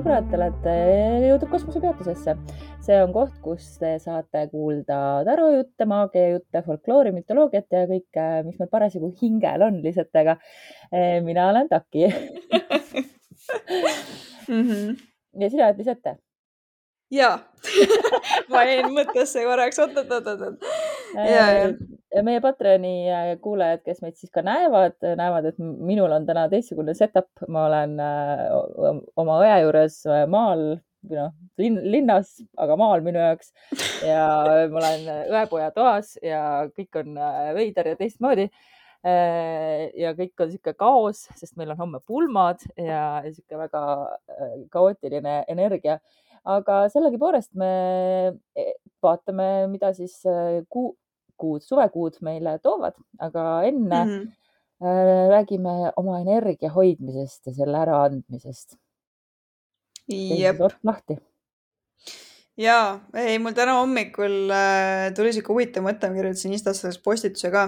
sõbrad, te olete jõudnud kosmosepeatusesse. see on koht, kus te saate kuulda tarojutte, maagiajutte, folkloori, mütoloogiat ja kõike, mis meil parasjagu hingel on lihtsalt, aga eh, mina olen Taki mm. -hmm. ja sina oled Lisette? ja ma jäin mõttesse korraks, oot, oot, oot, oot. ja, ja meie Patreoni äh, kuulajad, kes meid siis ka näevad, näevad, et minul on täna teistsugune setup, ma olen äh, oma õe juures äh, maal noh, linn, linnas, aga maal minu jaoks. Ja ma olen õepoja toas ja kõik on veider ja teistmoodi. ja kõik on niisugune kaos, sest meil on homme pulmad ja niisugune väga kaootiline energia. Aga sellegipoolest me vaatame, mida siis kuu, kuud, suvekuud meile toovad, aga enne mm -hmm. räägime oma energia hoidmisest ja selle äraandmisest. jep. lahti ja ei, mul täna hommikul äh, tuli sihuke huvitav mõte, ma kirjutasin Instas selles postituse ka.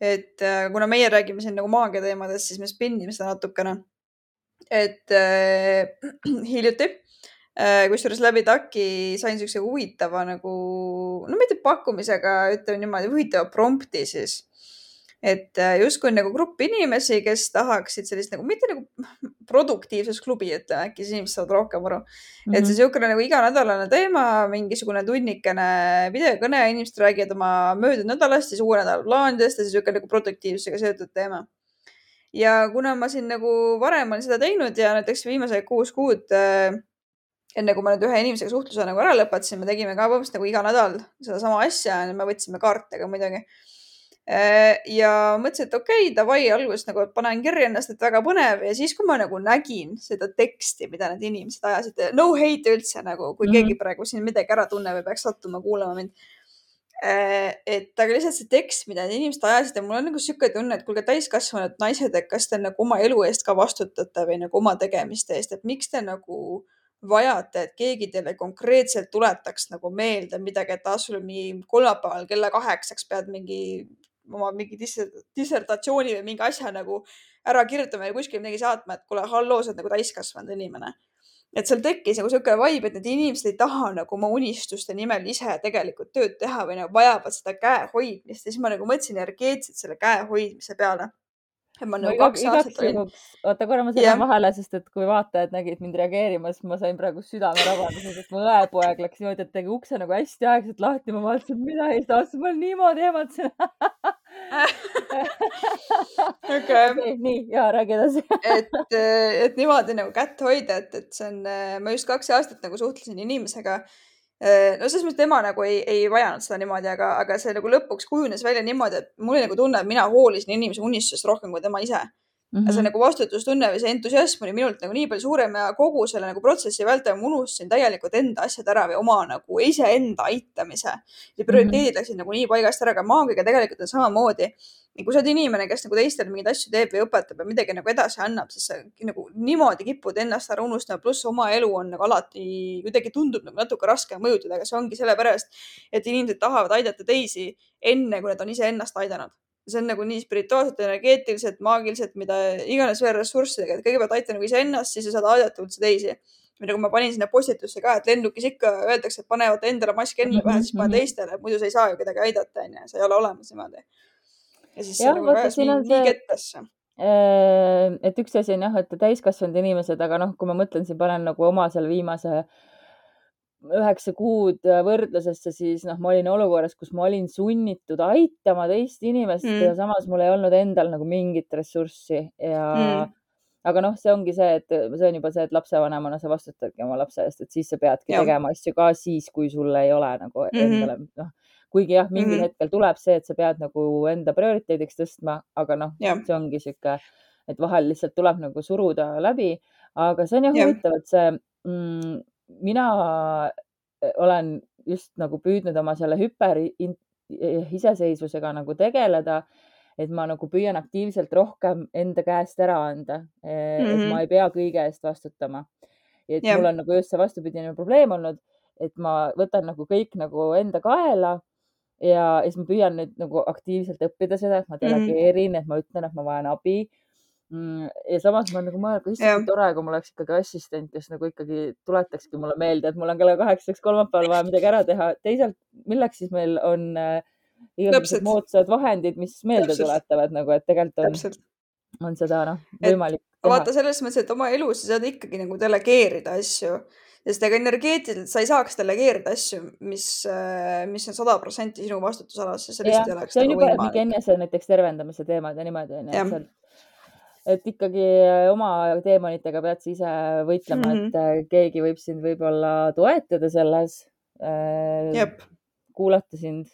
et äh, kuna meie räägime siin nagu maagia teemadest, siis me spinnime seda natukene. et äh, hiljuti kusjuures läbi TAK-i sain siukse huvitava nagu, no mitte pakkumisega, ütleme niimoodi, huvitava prompti siis. et äh, justkui nagu grupp inimesi, kes tahaksid sellist nagu, mitte nagu produktiivsusklubi, ütleme äkki siis inimesed saavad rohkem aru mm. -hmm. et see mhm. niisugune nagu iganädalane teema, mingisugune tunnikene videokõne, inimesed räägivad oma möödunud nädalast, siis uue nädala plaanidest ja siis niisugune nagu produktiivsusega seotud teema ja kuna ma siin nagu varem olen seda teinud ja näiteks viimased kuus kuud äh, enne kui ma nüüd ühe inimesega suhtluse nagu ära lõpetasin, me tegime ka põhimõtteliselt nagu iga nädal sedasama asja, me võtsime kaarte ka muidugi. Äh, ja mõtlesin, et okei okay,, davai, alguses nagu panen kirja ennast, et väga põnev ja siis, kui ma nagu nägin seda teksti, mida need inimesed ajasid, no hate üldse nagu, kui mm -hmm. keegi praegu siin midagi ära tunneb ja peaks sattuma kuulama mind äh, et aga lihtsalt see tekst, mida need inimesed ajasid ja mul on nagu sihuke tunne, et kuulge, täiskasvanud naised, et kas te nagu oma elu eest ka vastutate või nagu oma tegemiste eest, et miks te nagu vajate, et keegi teile konkreetselt tuletaks nagu meelde midagi, et sul mingi kolmapäeval kella kaheksaks pead mingi oma mingi dissertatsiooni või mingi asja nagu ära kirjutama ja kuskile midagi saatma, et kuule, halloo, sa oled nagu täiskasvanud inimene. et seal tekkis nagu niisugune vibe, et need inimesed ei taha nagu oma unistuste nimel ise tegelikult tööd teha või nagu vajavad seda käe hoidmist ja siis ma nagu mõtlesin energeetiliselt selle käe hoidmise peale et ma nagu kaks aastat olin. oota korra, ma segan vahele, sest et kui vaatajad nägid mind reageerimas, ma sain praegu südamerabanduse, sest mu õepoeg läks niimoodi, et tegi ukse nagu hästi aeglaselt lahti, ma vaatasin, mida eest aastas ma niimoodi ehmatasin okei. nii, ja räägi edasi et, et niimoodi nagu kätt hoida, et, et see on, ma just kaks aastat nagu suhtlesin inimesega no selles mõttes tema nagu ei, ei vajanud seda niimoodi, aga, aga see nagu lõpuks kujunes välja niimoodi, et mul oli nagu tunne, et mina hoolisin inimese unistusest rohkem kui tema ise Mm -hmm. see mhm. nagu vastutustunne või see entusiasm oli minult nagu nii palju suurem ja kogu selle nagu protsessi vältel ma unustasin täielikult enda asjad ära või oma nagu iseenda aitamise. ja prioriteedid mm -hmm. läksid nagu nii paigast ära, aga maagiaga tegelikult on samamoodi. kui sa oled inimene, kes nagu teistele mingeid asju teeb või õpetab ja midagi nagu edasi annab, siis sa nagu niimoodi kipud ennast ära unustama, pluss oma elu on nagu alati kuidagi tundub nagu natuke raske mõjutada, aga see ongi sellepärast, et inimesed tahavad aidata teisi enne, kui nad on iseennast aidanud see on nagu nii spirituaalselt, energeetiliselt, maagiliselt, mida iganes veel ressurssidega, et kõigepealt aita nagu iseennast, siis sa saad aidata üldse teisi. nagu ma panin sinna postitusse ka, et lennukis ikka öeldakse, et panevad endale mask enne pähe, siis pane mhm. teistele, muidu sa ei saa ju kedagi aidata, onju, sa ei ole olemas niimoodi. ja siis ja, see nagu ajas nii, nii kettasse äh, et üks asi on jah, et täiskasvanud inimesed, aga noh, kui ma mõtlen siin, panen nagu oma selle viimase äh, üheksa kuud võrdlusesse, siis noh, ma olin olukorras, kus ma olin sunnitud aitama teist inimest mm. ja samas mul ei olnud endal nagu mingit ressurssi ja mm. aga noh, see ongi see, et see on juba see, et lapsevanemana sa vastutadki oma lapse eest, et siis sa peadki ja. tegema asju ka siis, kui sul ei ole nagu mm -hmm. endale noh, kuigi jah, mingil mm -hmm. hetkel tuleb see, et sa pead nagu enda prioriteediks tõstma, aga noh, see ongi sihuke, et vahel lihtsalt tuleb nagu suruda läbi, aga see on jah ja. huvitav, et see mm, mina äh, olen just nagu püüdnud oma selle hüper iseseisvusega nagu tegeleda, et ma nagu püüan aktiivselt rohkem enda käest ära anda mm, -hmm. et ma mhm. ei pea kõige eest vastutama. et yeah. mul on nagu just see vastupidine probleem olnud, et ma võtan nagu kõik nagu enda kaela ja siis ma püüan nüüd nagu aktiivselt õppida seda, et ma mhm. delegeerin mm, -hmm. et ma ütlen, et ma vajan abi ja samas ma nagu mõtlen, kui issand, kui tore, kui mul oleks ikkagi assistent, kes nagu ikkagi tuletakski mulle meelde, et mul on kella kaheksaks kolmapäeval vaja midagi ära teha. teisalt, milleks siis meil on äh, igasugused moodsad vahendid, mis meelde Täpselt. tuletavad nagu, et tegelikult on, on seda noh, võimalik. vaata selles mõttes, et oma elus sa saad ikkagi nagu delegeerida asju sest ega energeetiliselt sa ei saaks delegeerida asju, mis, äh, mis on sada protsenti sinu vastutusalas, see lihtsalt ei oleks. see on nagu juba mingi enese näiteks tervendamise teemad ja niimoodi onju, et ikkagi äh, oma teemonitega pead sa ise võitlema mm, -hmm. et äh, keegi võib sind võib-olla toetada selles. kuulata sind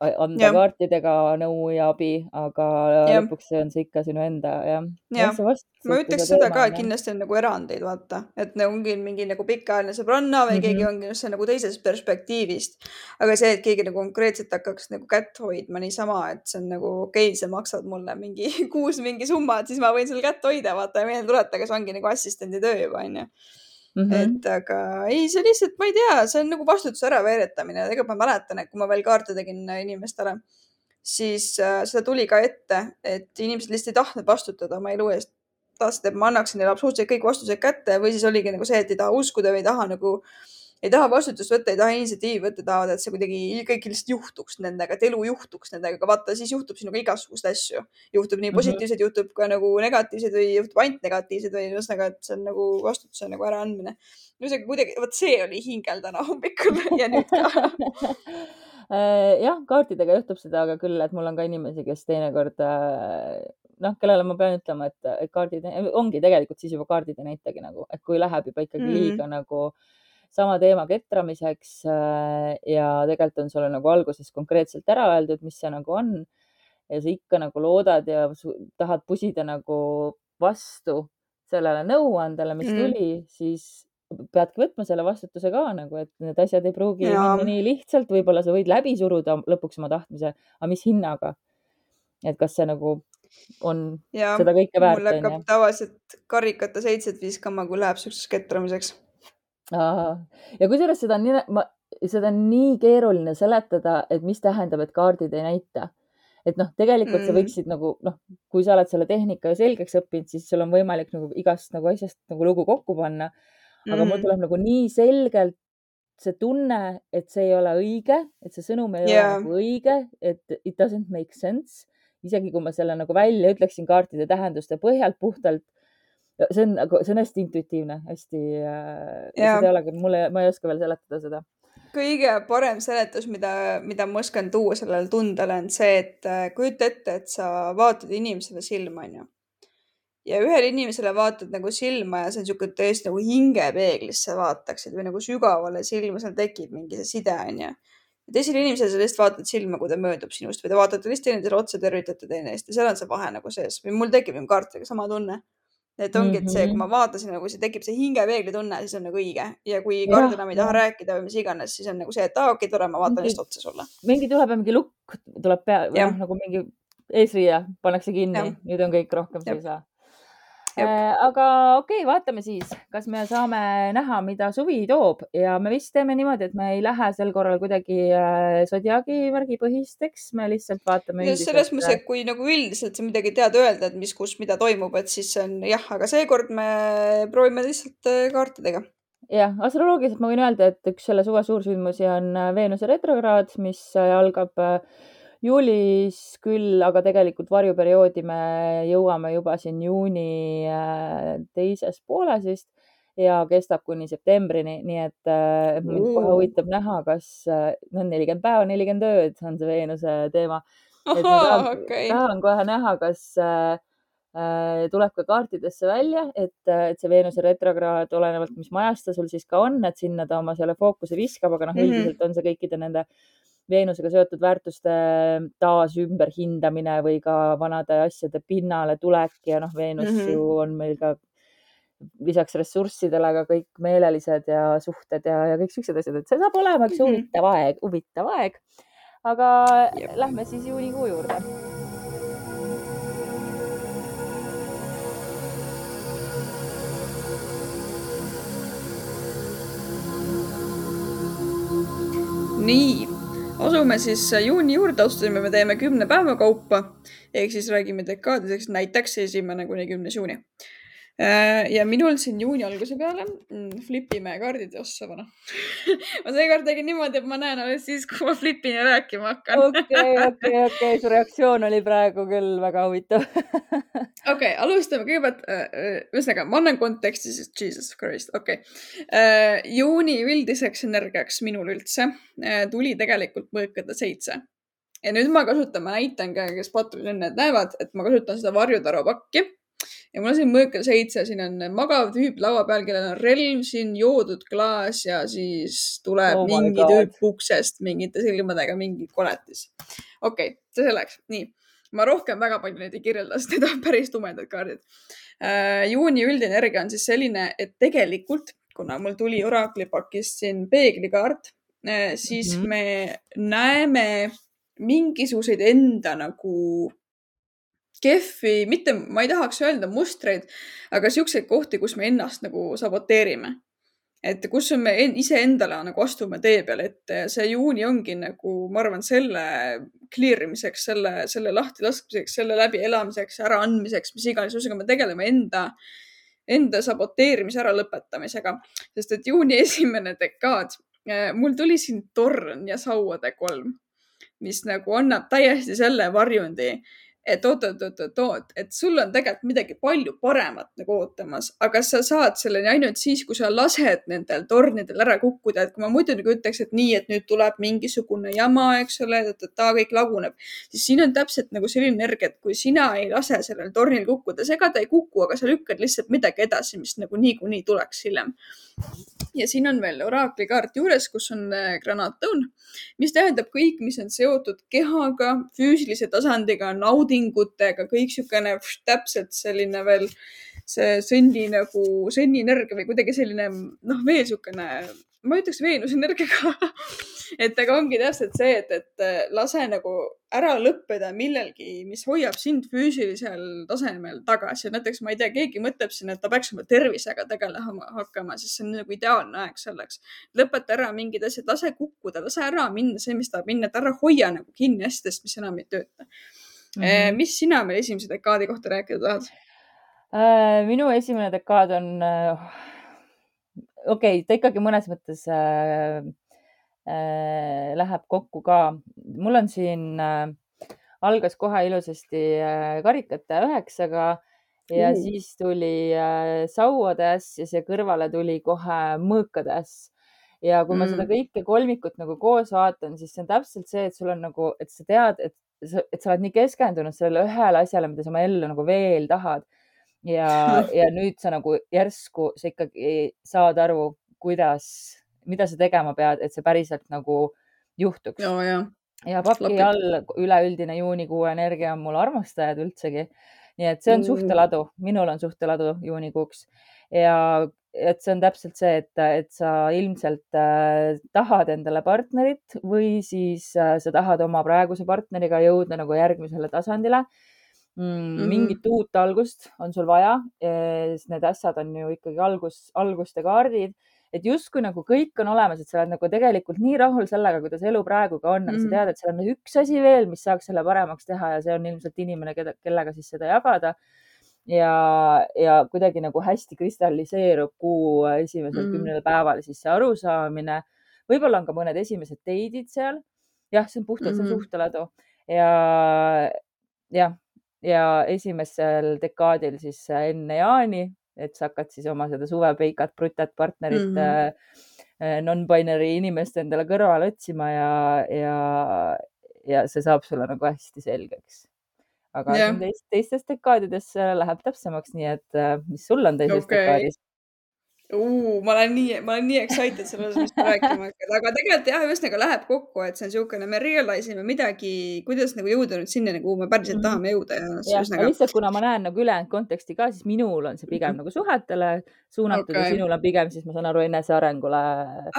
anda ja. kaartidega nõu ja abi, aga ja. lõpuks on see ikka sinu enda jah. jah, ma ütleks seda ka, et kindlasti on nagu erandeid, vaata, et nagu ongi mingi nagu pikaajaline sõbranna või mm -hmm. keegi ongi see nagu teisest perspektiivist. aga see, et keegi nagu konkreetselt hakkaks nagu kätt hoidma niisama, et see on nagu okei okay,, sa maksad mulle mingi kuus mingi summa, et siis ma võin sul kätt hoida, vaata ja meelde tuletada, see ongi nagu assistendi töö juba onju Mm -hmm. et aga ei, see lihtsalt, ma ei tea, see on nagu vastutuse äraveeretamine. tegelikult ma mäletan, et kui ma veel kaarte tegin inimestele, siis äh, seda tuli ka ette, et inimesed lihtsalt ei tahtnud vastutada oma elu eest. tahtsid, et ma annaksin neile absoluutselt kõik vastused kätte või siis oligi nagu see, et ei taha uskuda või ei taha nagu äh, ei taha vastutust võtta, ei taha initsiatiivi võtta, tahavad, et see kuidagi kõik lihtsalt juhtuks nendega, et elu juhtuks nendega, aga vaata, siis juhtub sinuga igasuguseid asju. juhtub nii mhm. positiivseid mm, -hmm. juhtub ka nagu negatiivseid või juhtub ainult negatiivseid või ühesõnaga, et see on nagu vastutuse nagu äraandmine. ühesõnaga kuidagi, vot see oli hingel täna hommikul ja nüüd ka äh, jah, kaartidega juhtub seda aga küll, et mul on ka inimesi, kes teinekord äh, noh, kellele ma pean ütlema, et kaardid ongi tegelikult siis juba kaardid ei näitagi nagu, et kui läheb juba ikkagi mm -hmm. liiga nagu sama teema ketramiseks äh, ja tegelikult on sulle nagu alguses konkreetselt ära öeldud, mis see nagu on. ja sa ikka nagu loodad ja tahad pusida nagu vastu sellele nõuandele, mis mm. tuli, siis peadki võtma selle vastutuse ka nagu, et need asjad ei pruugi ja. nii lihtsalt, võib-olla sa võid läbi suruda lõpuks oma tahtmise, aga mis hinnaga? et kas see nagu on ja, seda kõike väärt? mul hakkab tavaliselt karikate seitset viskama, kui läheb siukseks ketramiseks ja kusjuures seda on nii, ma, seda on nii keeruline seletada, et mis tähendab, et kaardid ei näita. et noh, tegelikult mm. sa võiksid nagu noh, kui sa oled selle tehnika selgeks õppinud, siis sul on võimalik nagu igast nagu asjast nagu lugu kokku panna. aga mm. mul tuleb nagu nii selgelt see tunne, et see ei ole õige, et see sõnum ei yeah. ole nagu õige, et it doesn't make sense. isegi kui ma selle nagu välja ütleksin kaartide tähenduste põhjalt puhtalt see on nagu, see on hästi intuitiivne, hästi äh,, seda ei olegi, mulle, ma ei oska veel seletada seda. kõige parem seletus, mida, mida ma oskan tuua sellele tundele on see, et äh, kujuta ette, et sa vaatad inimesele silma, onju. ja ühele inimesele vaatad nagu silma ja see on niisugune tõesti nagu hingepeeglisse vaataksid või nagu sügavale silma, seal tekib mingi see side, onju ja teisele inimesele sa lihtsalt vaatad silma, kui ta möödub sinust või te vaatate lihtsalt teineteisele otsa, tervitate teineteist ja seal on see vahe nagu sees või mul tekib nagu kaartidega sama tunne et ongi, et see, kui mhm. ma vaatasin, nagu see tekib see hingepeegli tunne, siis on nagu õige. Ja kui kard enam ei taha rääkida või mis iganes, siis on nagu see, et aa, okei okay,, tore, ma vaatan lihtsalt otsa sulle. mingi tuleb mingi lukk tuleb pea, noh nagu mingi eesriie pannakse kinni, nüüd on kõik rohkem sa ei saa aga okei okay,, vaatame siis, kas me saame näha, mida suvi toob. Ja me vist teeme niimoodi, et me ei lähe sel korral kuidagi äh, Zodiaagi värgipõhisteks, me lihtsalt vaatame. selles mõttes, et kui nagu üldiselt sa midagi tead öelda, et mis, kus, mida toimub, et siis on jah, aga seekord me proovime lihtsalt äh, kaartidega. Jah, astroloogiliselt ma võin öelda, et üks selle suve suursündmusi on Veenuse retrokraad, mis algab äh, juulis küll, aga tegelikult varjuperioodi me jõuame juba siin juuni äh, teises pooles vist ja kestab kuni septembrini, nii et äh, mind kohe huvitab näha, kas äh, no nelikümmend päeva, nelikümmend ööd on see Veenuse teema. et ma tahan, okay. tahan kohe näha, kas äh, tuleb ka kaartidesse välja, et, et see Veenuse retrokraad, olenevalt, mis majas ta sul siis ka on, et sinna ta oma selle fookuse viskab, aga noh mm -hmm., üldiselt on see kõikide nende äh, Veenusega seotud väärtuste taas ümberhindamine või ka vanade asjade pinnale tulek ja noh, Veenus mm -hmm. ju on meil ka lisaks ressurssidele ka kõik meelelised ja suhted ja, ja kõik siuksed asjad, et see saab olema üks mm -hmm. huvitav aeg, huvitav aeg. aga Jep. lähme siis juunikuu juurde nii asume siis juuni juurde astuma, me teeme kümne päeva kaupa. Ehk siis räägime dekaadideks, näiteks esimene kuni kümnes juuni. Äh, ja minul siin juuni alguse peale mm, flipime kaardid ossa vana ma seekord tegin niimoodi, et ma näen alles siis, kui ma flipin ja rääkima hakkan. okei, okei, okei, su reaktsioon oli praegu küll väga huvitav. okei, alustame kõigepealt, äh, äh, ühesõnaga, ma annan konteksti siis, jesus christ, okei okay.. juuni üldiseks energiaks minul üldse tuli tegelikult mõõkade seitse ja nüüd ma kasutan, ma näitan ka, kes enne näevad, et ma kasutan seda varjutaru pakki ja mul on siin mõõkel seitse, siin on magav tüüp laua peal, kellel on relv siin, joodud klaas ja siis tuleb oh mingi tüüp uksest mingite silmadega, mingi koletis. okei okay,, see selleks, nii. ma rohkem väga palju neid ei kirjelda, sest need on päris tumedad kaardid äh,. juuni üldine energia on siis selline, et tegelikult, kuna mul tuli Oracle'i pakist siin peeglikaart äh,, siis mm -hmm. me näeme mingisuguseid enda nagu kehvi, mitte, ma ei tahaks öelda mustreid, aga siukseid kohti, kus me ennast nagu saboteerime. et kus me iseendale nagu astume tee peale ja see juuni ongi nagu, ma arvan, selle clear imiseks, selle, selle lahtilaskmiseks, selle läbielamiseks, äraandmiseks, mis iganes, ühesõnaga me tegeleme enda, enda saboteerimise äralõpetamisega, sest et juuni esimene dekaad, eh, mul tuli siin torn ja sauade kolm, mis nagu annab täiesti selle varjundi et oot-oot-oot-oot, et sul on tegelikult midagi palju paremat nagu ootamas, aga sa saad selleni ainult siis, kui sa lased nendel tornidel ära kukkuda, et kui ma muidu nagu ütleks, et nii, et nüüd tuleb mingisugune jama, eks ole, ta kõik laguneb, siis siin on täpselt nagu selline energia, et kui sina ei lase sellel tornil kukkuda, ega ta ei kuku, aga sa lükkad lihtsalt midagi edasi, mis nagu niikuinii tuleks hiljem ja siin on veel oraakli kaart juures, kus on äh, granaatõun, mis tähendab kõik, mis on seotud kehaga, füüsilise tasandiga, naudingutega, kõik niisugune täpselt selline veel see sõnni nagu, sõnnienergia või kuidagi selline noh, veel niisugune ma ütleks Veenuse energiaga et aga ongi täpselt see, et, et äh, lase nagu ära lõppeda millelgi, mis hoiab sind füüsilisel tasemel tagasi. näiteks ma ei tea, keegi mõtleb siin, et ta peaks oma tervisega tegelema hakkama, siis see on nagu ideaalne aeg selleks. lõpeta ära mingid asjad, lase kukkuda, lase ära minna see, mis tahab minna, et ära hoia nagu kinni asjadest, mis enam ei tööta mm. -hmm. mis sina meil esimese dekaadi kohta rääkida tahad? Äh, minu esimene dekaad on okei okay,, ta ikkagi mõnes mõttes äh, äh, läheb kokku ka. mul on siin äh,, algas kohe ilusasti äh, karikate üheksaga ja mm. siis tuli äh, sauade äss ja siia kõrvale tuli kohe mõõkade äss. ja kui mm. ma seda mm. kõike kolmikut nagu koos vaatan, siis see on täpselt see, et sul on nagu, et sa tead, et, et sa oled nii keskendunud sellele ühele asjale, mida sa oma ellu nagu veel tahad ja, ja nüüd sa nagu järsku sa ikkagi saad aru, kuidas, mida sa tegema pead, et see päriselt nagu juhtuks. ja paki Lapid. all üleüldine juunikuu energia on mul armastajad üldsegi. nii et see on mm. suhteladu, minul on suhteladu juunikuuks ja et see on täpselt see, et, et sa ilmselt äh, tahad endale partnerit või siis äh, sa tahad oma praeguse partneriga jõuda nagu järgmisele tasandile mm,. -hmm. mingit uut algust on sul vaja, sest need asjad on ju ikkagi algus, alguste kaardid, et justkui nagu kõik on olemas, et sa oled nagu tegelikult nii rahul sellega, kuidas elu praegu ka on, aga mm sa tead, et seal on üks asi veel, mis saaks selle paremaks teha ja see on ilmselt inimene, keda, kellega siis seda jagada ja, ja kuidagi nagu hästi kristalliseerub kuu esimesel mm. kümnel päeval siis see arusaamine. võib-olla on ka mõned esimesed date'id seal. jah, see on puhtalt mm see suhteladu ja jah, ja esimesel dekaadil siis enne jaani, et sa hakkad siis oma seda suvepeikat, brutat partnerit mm -hmm. non-binary inimest endale kõrvale otsima ja, ja, ja see saab sulle nagu hästi selgeks. aga yeah. teist, teistes dekaadides läheb täpsemaks, nii et äh, mis sul on teises okay. dekaadis? Uh,. ma olen nii, ma olen nii excited selle osas, mis te rääkima hakkate, aga tegelikult jah, ühesõnaga läheb kokku, et see on niisugune, me realize ime midagi, kuidas nagu jõuda nüüd sinnani, kuhu me päriselt -hmm. tahame jõuda ja. jah üsnega..., lihtsalt kuna ma näen nagu ülejäänud konteksti ka, siis minul on see pigem -hmm. nagu suhetele suunatud okay. ja sinul on pigem siis ma saan aru enesearengule.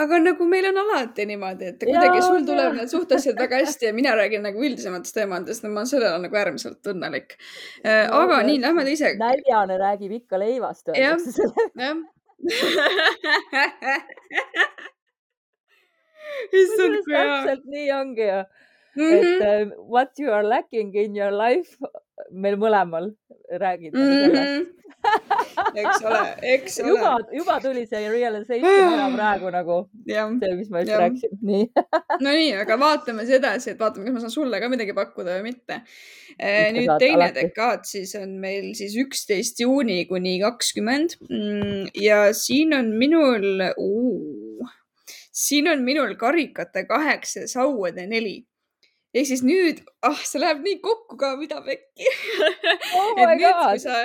aga nagu meil on alati niimoodi, et kuidagi ja, sul tuleb need suhteliselt väga hästi ja mina räägin nagu üldisematest teemadest, no ma olen selle üle nagu äärmiselt õnnelik. Äh, aga no, nii, lähme teise. näljane räägib ikka leivast. jah, jah issand kui hea. täpselt nii ongi ju, Mhm. et äh, what you are lacking in your life, meil mõlemal räägid nagu sellest. eks ole, eks juba ole., juba tuli see realization ära praegu nagu jah, see, mis ma just Jah. rääkisin, nii. Nonii, aga vaatame siis edasi, et vaatame, kas ma saan sulle ka midagi pakkuda või mitte. Ikka nüüd teine alati. dekaad siis on meil siis üksteist juuni kuni kakskümmend ja siin on minul, siin on minul karikate kaheksa ja sauade neli. Ehk siis nüüd, ah, see läheb nii kokku ka, mida pekki Oh et nüüd, kui sa,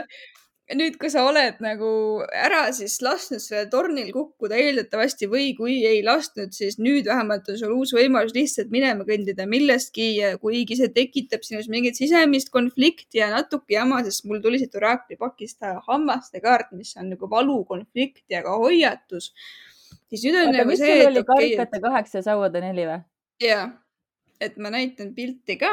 nüüd, kui sa oled nagu ära siis lasknud sellel tornil kukkuda eeldatavasti või kui ei lasknud, siis nüüd vähemalt on sul uus võimalus lihtsalt minema kõndida millestki, kuigi see tekitab sinus mingit sisemist konflikti ja natuke jama, sest mul tuli siit Oracle'i pakist hammaste kaart, mis on nagu valukonflikt ja ka hoiatus. siis nüüd on oota, nagu mis see, sul et oli okei, karikate kaheksa ja sauade neli või? ja, et ma näitan pilti ka,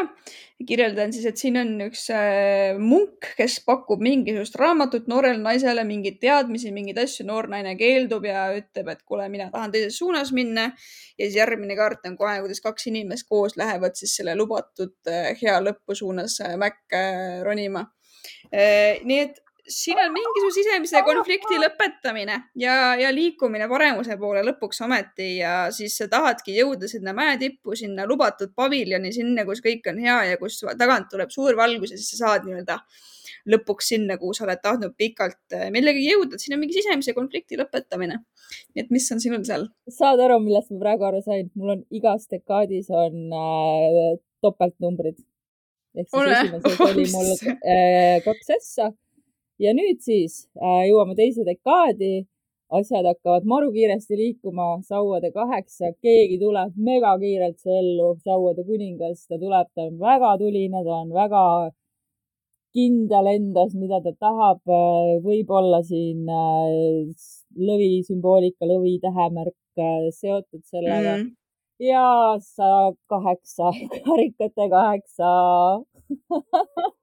kirjeldan siis, et siin on üks äh, munk, kes pakub mingisugust raamatut noorele naisele, mingeid teadmisi, mingeid asju, noor naine keeldub ja ütleb, et kuule, mina tahan teises suunas minna. ja siis järgmine kaart on kohe, kuidas kaks inimest koos lähevad siis selle lubatud äh, hea lõpu suunas äh, mäkke ronima. nii et siin on mingisuguse sisemise konflikti lõpetamine ja, ja liikumine paremuse poole lõpuks ometi ja siis sa tahadki jõuda sinna mäetippu, sinna lubatud paviljoni, sinna, kus kõik on hea ja kus tagant tuleb suur valgus ja siis sa saad nii-öelda lõpuks sinna, kuhu sa oled tahtnud pikalt äh, millegagi jõuda, et siin on mingi sisemise konflikti lõpetamine. nii et mis on sinul seal? saad aru, millest ma praegu aru sain? mul on igas dekaadis on äh, topeltnumbrid. ehk siis esimeses oli mul äh, kaks ässa ja nüüd siis äh, jõuame teise dekaadi. asjad hakkavad maru kiiresti liikuma, sauade kaheksa, keegi tuleb megakiirelt ellu, sauade kuningas, ta tuleb, ta on väga tuline, ta on väga kindel endas, mida ta tahab, võib-olla siin äh, lõvi sümboolika, lõvi tähemärk äh, seotud sellega mm. -hmm. ja sa kaheksa, karikate kaheksa.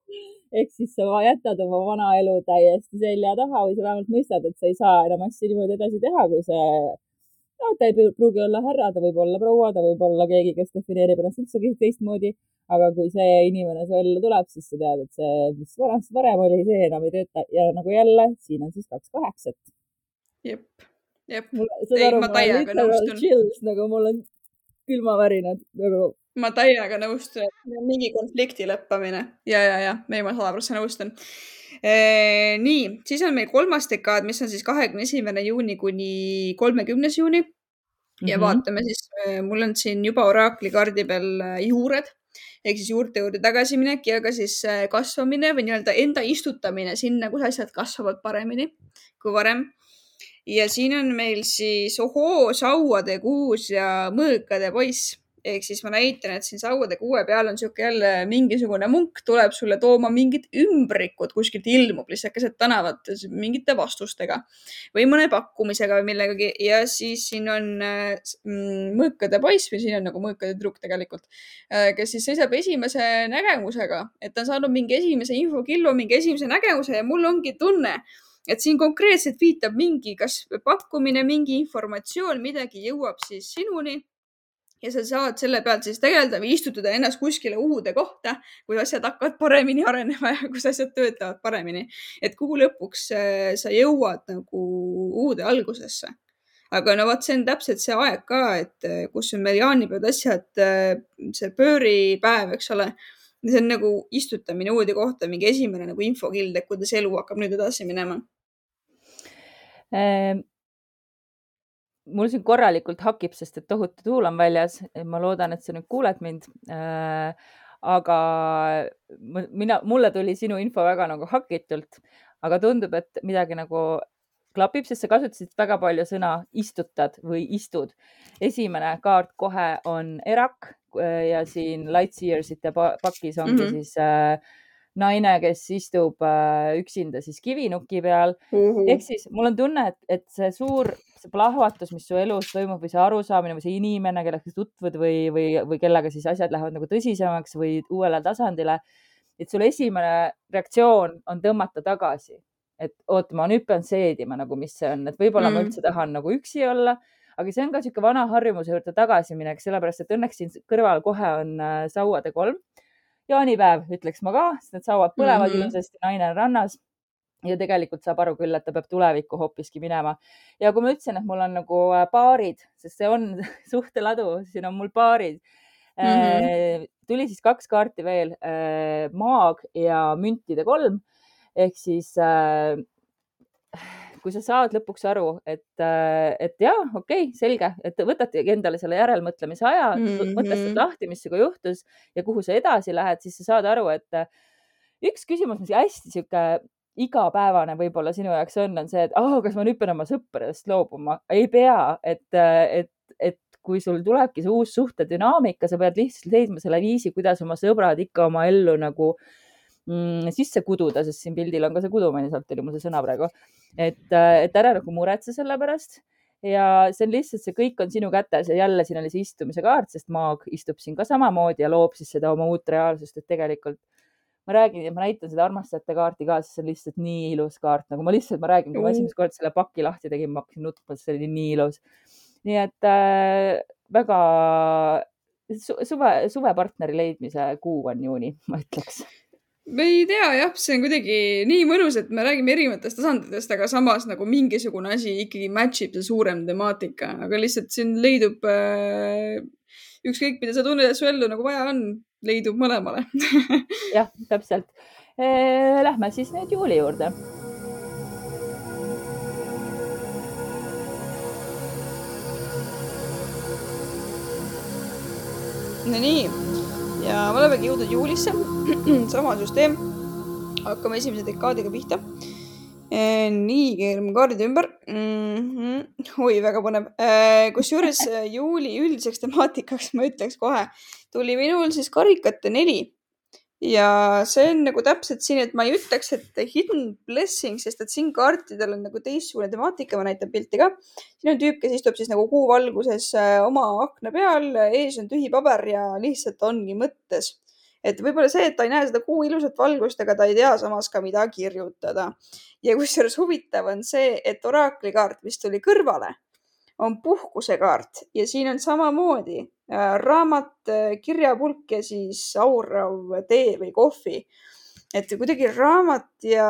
ehk siis sa jätad oma vana elu täiesti selja taha või sa vähemalt mõistad, et sa ei saa enam asju niimoodi edasi teha, kui see, no ta ei pruugi olla härra, ta võib olla proua, ta võib olla keegi, kes defineerib ennast üldse teistmoodi. aga kui see inimene su ellu tuleb, siis sa tead, et see, mis vanasti varem oli, see enam ei tööta ja nagu jälle siin on siis kaks kaheksat. jep, jep, Ei, ma täiega nõustun. nagu mul on külmavärinad nagu ma täiega nõustun, et mingi konflikti lõppemine ja, ja, ja ei, ma sada prossa nõustun. nii, siis on meil kolmas dekaad, mis on siis kahekümne esimene juuni kuni kolmekümnes juuni ja Mhm. vaatame siis, mul on siin juba oraakli kaardi peal juured ehk siis juurte juurde tagasiminek ja ka siis kasvamine või nii-öelda enda istutamine sinna, kus asjad kasvavad paremini kui varem. ja siin on meil siis ohoo, sauade kuus ja mõõkade poiss ehk siis ma näitan, et siin sauade kuue peal on sihuke jälle mingisugune munk tuleb sulle tooma mingit ümbrikut, kuskilt ilmub lihtsalt keset tänavat mingite vastustega või mõne pakkumisega või millegagi. Ja siis siin on äh, mm, mõõkade poiss või siin on nagu mõõkade tüdruk tegelikult, kes siis seisab esimese nägemusega, et ta on saanud mingi esimese infokillu, mingi esimese nägemuse ja mul ongi tunne, et siin konkreetselt viitab mingi, kas pakkumine, mingi informatsioon, midagi jõuab siis sinuni ja sa saad selle pealt siis tegeleda või istutada ennast kuskile uude kohta, kus asjad hakkavad paremini arenema ja kus asjad töötavad paremini. et kuhu lõpuks äh, sa jõuad nagu uude algusesse. aga no vot, see on täpselt see aeg ka, et äh, kus on meil jaanipäevad asjad, see pööripäev, eks ole. see on nagu istutamine uude kohta, mingi esimene nagu infokild, et kuidas elu hakkab nüüd edasi minema. Mul siin korralikult hakib, sest et tohutu tuul on väljas. ma loodan, et sa nüüd kuuled mind. aga ma- mina, mulle tuli sinu info väga nagu hakitult, aga tundub, et midagi nagu klapib, sest sa kasutasid väga palju sõna istutad või istud. esimene kaart kohe on erak äh, ja siin Lightseersite pa- pakis ongi mm. -hmm. siis äh, naine, kes istub äh, üksinda siis kivinuki peal ehk siis mul on tunne, et, et see suur, see plahvatus, mis su elus toimub või see arusaamine või see inimene, kellega sa tutvud või, või, või kellega siis asjad lähevad nagu tõsisemaks või uuele tasandile. et sul esimene reaktsioon on tõmmata tagasi, et oota, ma nüüd pean seedima nagu, mis see on, et võib-olla mm. ma Mm. üldse tahan nagu üksi olla, aga see on ka niisugune vana harjumuse juurde tagasiminek, sellepärast et õnneks siin kõrval kohe on äh, sauade kolm. jaanipäev, ütleks ma ka, sest need sauad põlevad mm -hmm. ilusasti, naine on rannas ja tegelikult saab aru küll, et ta peab tulevikku hoopiski minema. ja kui ma ütlesin, et mul on nagu paarid, sest see on suhteladu, siin on mul paarid mm. -hmm. tuli siis kaks kaarti veel, maag ja müntide kolm ehk siis äh, kui sa saad lõpuks aru, et, äh, et ja okei okay,, selge, et võtadki endale selle järelmõtlemise aja mm, -hmm. mõtestad lahti, mis sinuga juhtus ja kuhu sa edasi lähed, siis sa saad aru, et äh, üks küsimus, mis hästi sihuke igapäevane võib-olla sinu jaoks on, on see, et oh, kas ma nüüd pean oma sõpradest loobuma. ei pea, et, et, et kui sul tulebki see uus suhtedünaamika, sa pead lihtsalt leidma selle viisi, kuidas oma sõbrad ikka oma ellu nagu mm, sisse kududa, sest siin pildil on ka see kudumine, sealt tuli mul see sõna praegu. et, et ära nagu muretse selle pärast ja see on lihtsalt, see kõik on sinu kätes ja jälle siin oli see istumise kaart, sest maag istub siin ka samamoodi ja loob siis seda oma uut reaalsust, et tegelikult ma räägin ja ma näitan seda armastajate kaarti ka, sest see on lihtsalt nii ilus kaart, nagu ma lihtsalt, ma räägin, kui ma esimest korda selle paki lahti tegin, ma hakkasin nutma, see oli nii ilus. nii et äh, väga suve, suvepartneri leidmise kuu on juuni, ma ütleks ma ei tea jah, see on kuidagi nii mõnus, et me räägime erinevatest tasanditest, aga samas nagu mingisugune asi ikkagi match ib see suurem temaatika, aga lihtsalt siin leidub äh, ükskõik, mida sa tunned, et su ellu nagu vaja on, leidub mõlemale jah, täpselt. Lähme siis nüüd juuli juurde. Nonii ja me olemegi jõudnud juulisse. sama süsteem. hakkame esimese dekaadiga pihta. Nii, keerame kaardid ümber mm. -hmm. oi, väga põnev. kusjuures juuli üldiseks temaatikaks ma ütleks kohe, tuli minul siis karikate neli ja see on nagu täpselt siin, et ma ei ütleks, et hidden blessing, sest et siin kaartidel on nagu teistsugune temaatika, ma näitan pilti ka. siin on tüüp, kes istub siis nagu kuu valguses äh, oma akna peal, ees on tühi paber ja lihtsalt ongi mõttes. Et võib-olla see, et ta ei näe seda kuu ilusat valgust, aga ta ei tea samas ka, mida kirjutada. ja kusjuures huvitav on see, et oraakli kaart, mis tuli kõrvale, on puhkusekaart ja siin on samamoodi Äh, raamat, äh, kirjapulk ja siis aurav tee või kohvi. et kuidagi raamat ja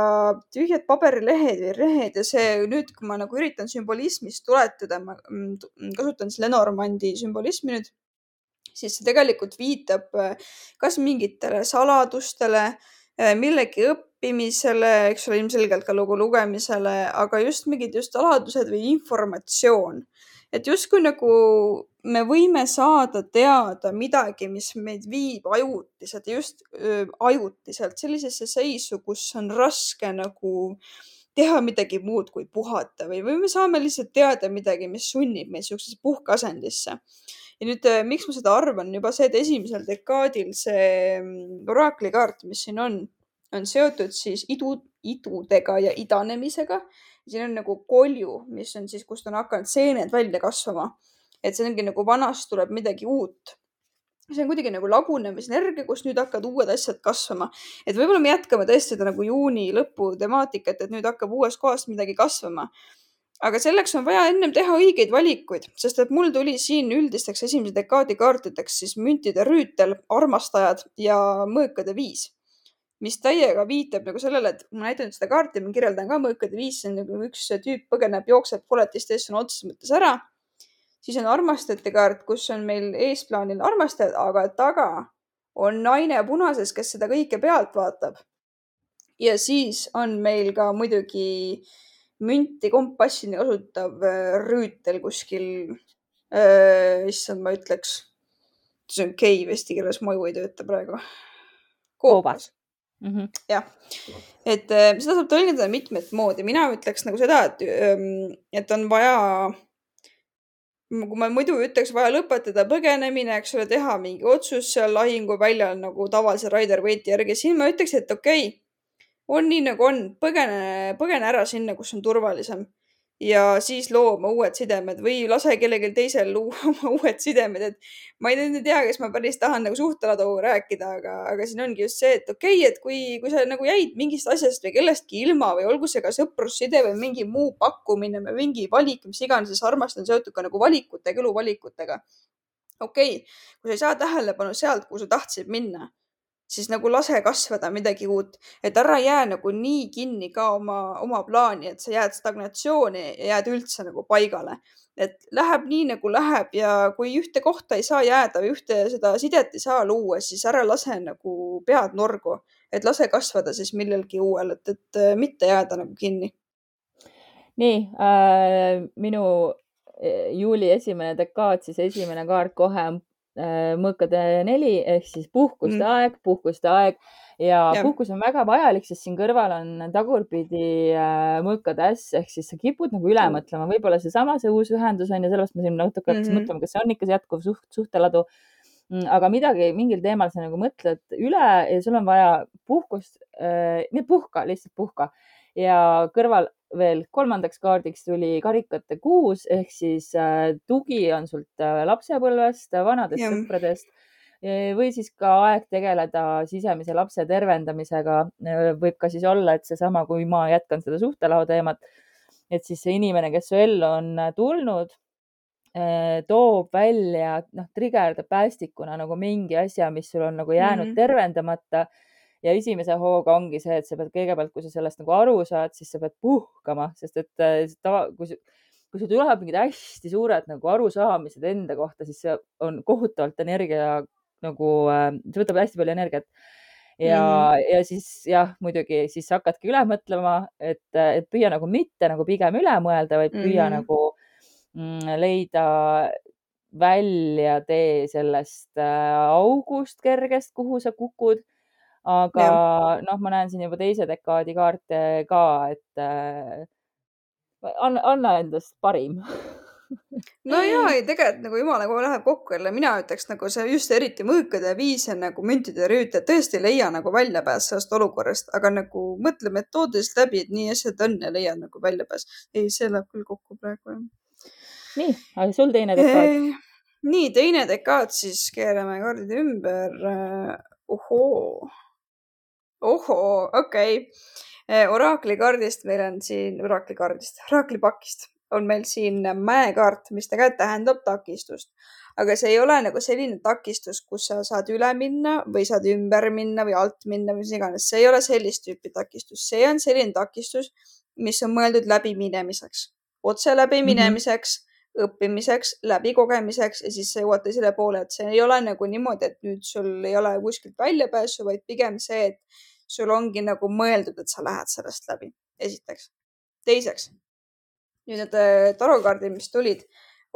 tühjad paberilehed või rehed ja see nüüd, kui ma nagu üritan sümbolismist tuletada, ma mm, kasutan siis Lenormandi sümbolismi nüüd, siis see tegelikult viitab äh, kas mingitele saladustele, millegi õppimisele, eks ole, ilmselgelt ka lugu lugemisele, aga just mingid just saladused või informatsioon et justkui nagu me võime saada teada midagi, mis meid viib ajutiselt, just öö, ajutiselt sellisesse seisu, kus on raske nagu teha midagi muud kui puhata või, või me saame lihtsalt teada midagi, mis sunnib meid siuksesse puhkeasendisse. Ja nüüd, miks ma seda arvan, juba see, et esimesel dekaadil see mm, oraakli kaart, mis siin on, on seotud siis idu, idudega ja idanemisega siin on nagu kolju, mis on siis, kust on hakanud seened välja kasvama. et see ongi nagu vanast tuleb midagi uut. see on kuidagi nagu lagunemisenergia, kus nüüd hakkavad uued asjad kasvama. et võib-olla me jätkame tõesti seda nagu juuni lõpu temaatikat, et nüüd hakkab uuest kohast midagi kasvama aga selleks on vaja ennem teha õigeid valikuid, sest et mul tuli siin üldisteks esimese dekaadi kaartideks siis müntide rüütel, armastajad ja mõõkade viis mis täiega viitab nagu sellele, et ma näitan seda kaarti, ma kirjeldan ka mõõkade viis, see on nagu üks tüüp põgeneb, jookseb koletiste eest sõna otseses mõttes ära. siis on armastajate kaart, kus on meil eesplaanil armastajad, aga taga on naine punases, kes seda kõike pealt vaatab. ja siis on meil ka muidugi münti kompassini kasutav äh, rüütel kuskil äh,. issand, ma ütleks, see on keiv eesti keeles, maju ei tööta praegu. koobas mm. -hmm. jah, et äh, seda saab tõlgendada mitmet moodi, mina ütleks nagu seda, et, ähm, et on vaja, kui ma muidu ütleks, vaja lõpetada põgenemine, eks ole, teha mingi otsus seal lahinguväljal nagu tavalise Raider Waite'i järgi, siin ma ütleks, et okei okay,, on nii nagu on, põgene, põgene ära sinna, kus on turvalisem ja siis loo oma uued sidemed või lase kellelgi teisel luua oma uued sidemed, et ma ei nüüd ei tea, kas ma päris tahan nagu suhteladu rääkida, aga, aga siin ongi just see, et okei okay,, et kui, kui sa nagu jäid mingist asjast või kellestki ilma või olgu see ka sõprusside või mingi muu pakkumine või mingi valik, mis iganes, armastus on seotud ka nagu valikutega, eluvalikutega. okei okay,, kui sa ei saa tähelepanu sealt, kuhu sa tahtsid minna siis nagu lase kasvada midagi uut, et ära jää nagu nii kinni ka oma, oma plaani, et sa jääd stagnatsiooni ja jääd üldse nagu paigale. et läheb nii nagu läheb ja kui ühte kohta ei saa jääda ühte seda sidet ei saa luua, siis ära lase nagu pead norgu, et lase kasvada siis millelgi uuel, et, et mitte jääda nagu kinni. nii äh,, minu äh, juuli esimene dekaad, siis esimene kaart kohe on Äh, mõõkade neli ehk siis puhkuste mm. aeg, puhkuste aeg ja, ja puhkus on väga vajalik, sest siin kõrval on tagurpidi äh, mõõkade äss ehk siis sa kipud nagu üle mm. mõtlema, võib-olla seesama, see uus ühendus on ja sellepärast ma siin natuke hakkasin mm -hmm. mõtlema, kas see on ikka see jätkuv suht, suhteladu. Mm, aga midagi, mingil teemal sa nagu mõtled üle ja sul on vaja puhkust äh,, nii puhka, lihtsalt puhka ja kõrval veel kolmandaks kaardiks tuli karikate kuus ehk siis äh, tugi on sult äh, lapsepõlvest, vanadest ja. sõpradest või siis ka aeg tegeleda sisemise lapse tervendamisega. võib ka siis olla, et seesama, kui ma jätkan seda suhtelao teemat, et siis see inimene, kes su ellu on tulnud, toob välja, noh, trigerdab päästikuna nagu mingi asja, mis sul on nagu jäänud mm -hmm. tervendamata ja esimese hooga ongi see, et sa pead kõigepealt, kui sa sellest nagu aru saad, siis sa pead puhkama, sest et äh, tava, kui, kui sul tulevad mingid hästi suured nagu arusaamised enda kohta, siis see on kohutavalt energia nagu, äh, see võtab hästi palju energiat ja mm., ja siis jah, muidugi siis hakkadki üle mõtlema, et, et püüa nagu mitte nagu pigem üle mõelda, vaid püüa mm. nagu mm, leida välja tee sellest äh, august kergest, kuhu sa kukud aga noh, ma näen siin juba teise dekaadi kaarte ka, et äh, anna, anna endast parim no ja ei, tegelikult nagu jumala, kui läheb kokku jälle, mina ütleks nagu see just eriti mõõkade viis ja nagu müntide rüüt, et tõesti leia nagu väljapääs sellest olukorrast, aga nagu mõtle metoodiliselt läbi, et nii asjad on ja leiad nagu väljapääs. ei, see läheb küll kokku praegu jah. nii, aga sul teine dekaad? nii, teine dekaad siis keerame kaardid ümber. ohoo ohoo, okei. Okay.. Eh, oraakli kaardist meil on siin, oraakli kaardist, oraakli pakist on meil siin mäekaart, mis tegelikult tähendab takistust. aga see ei ole nagu selline takistus, kus sa saad üle minna või saad ümber minna või alt minna või mis iganes, see ei ole sellist tüüpi takistus, see on selline takistus, mis on mõeldud läbiminemiseks, otse läbiminemiseks mm. -hmm õppimiseks, läbikogemiseks ja siis sa jõuad teisele poole, et see ei ole nagu niimoodi, et nüüd sul ei ole kuskilt väljapääsu, vaid pigem see, et sul ongi nagu mõeldud, et sa lähed sellest läbi, esiteks. teiseks, nüüd need äh, tarokaardid, mis tulid,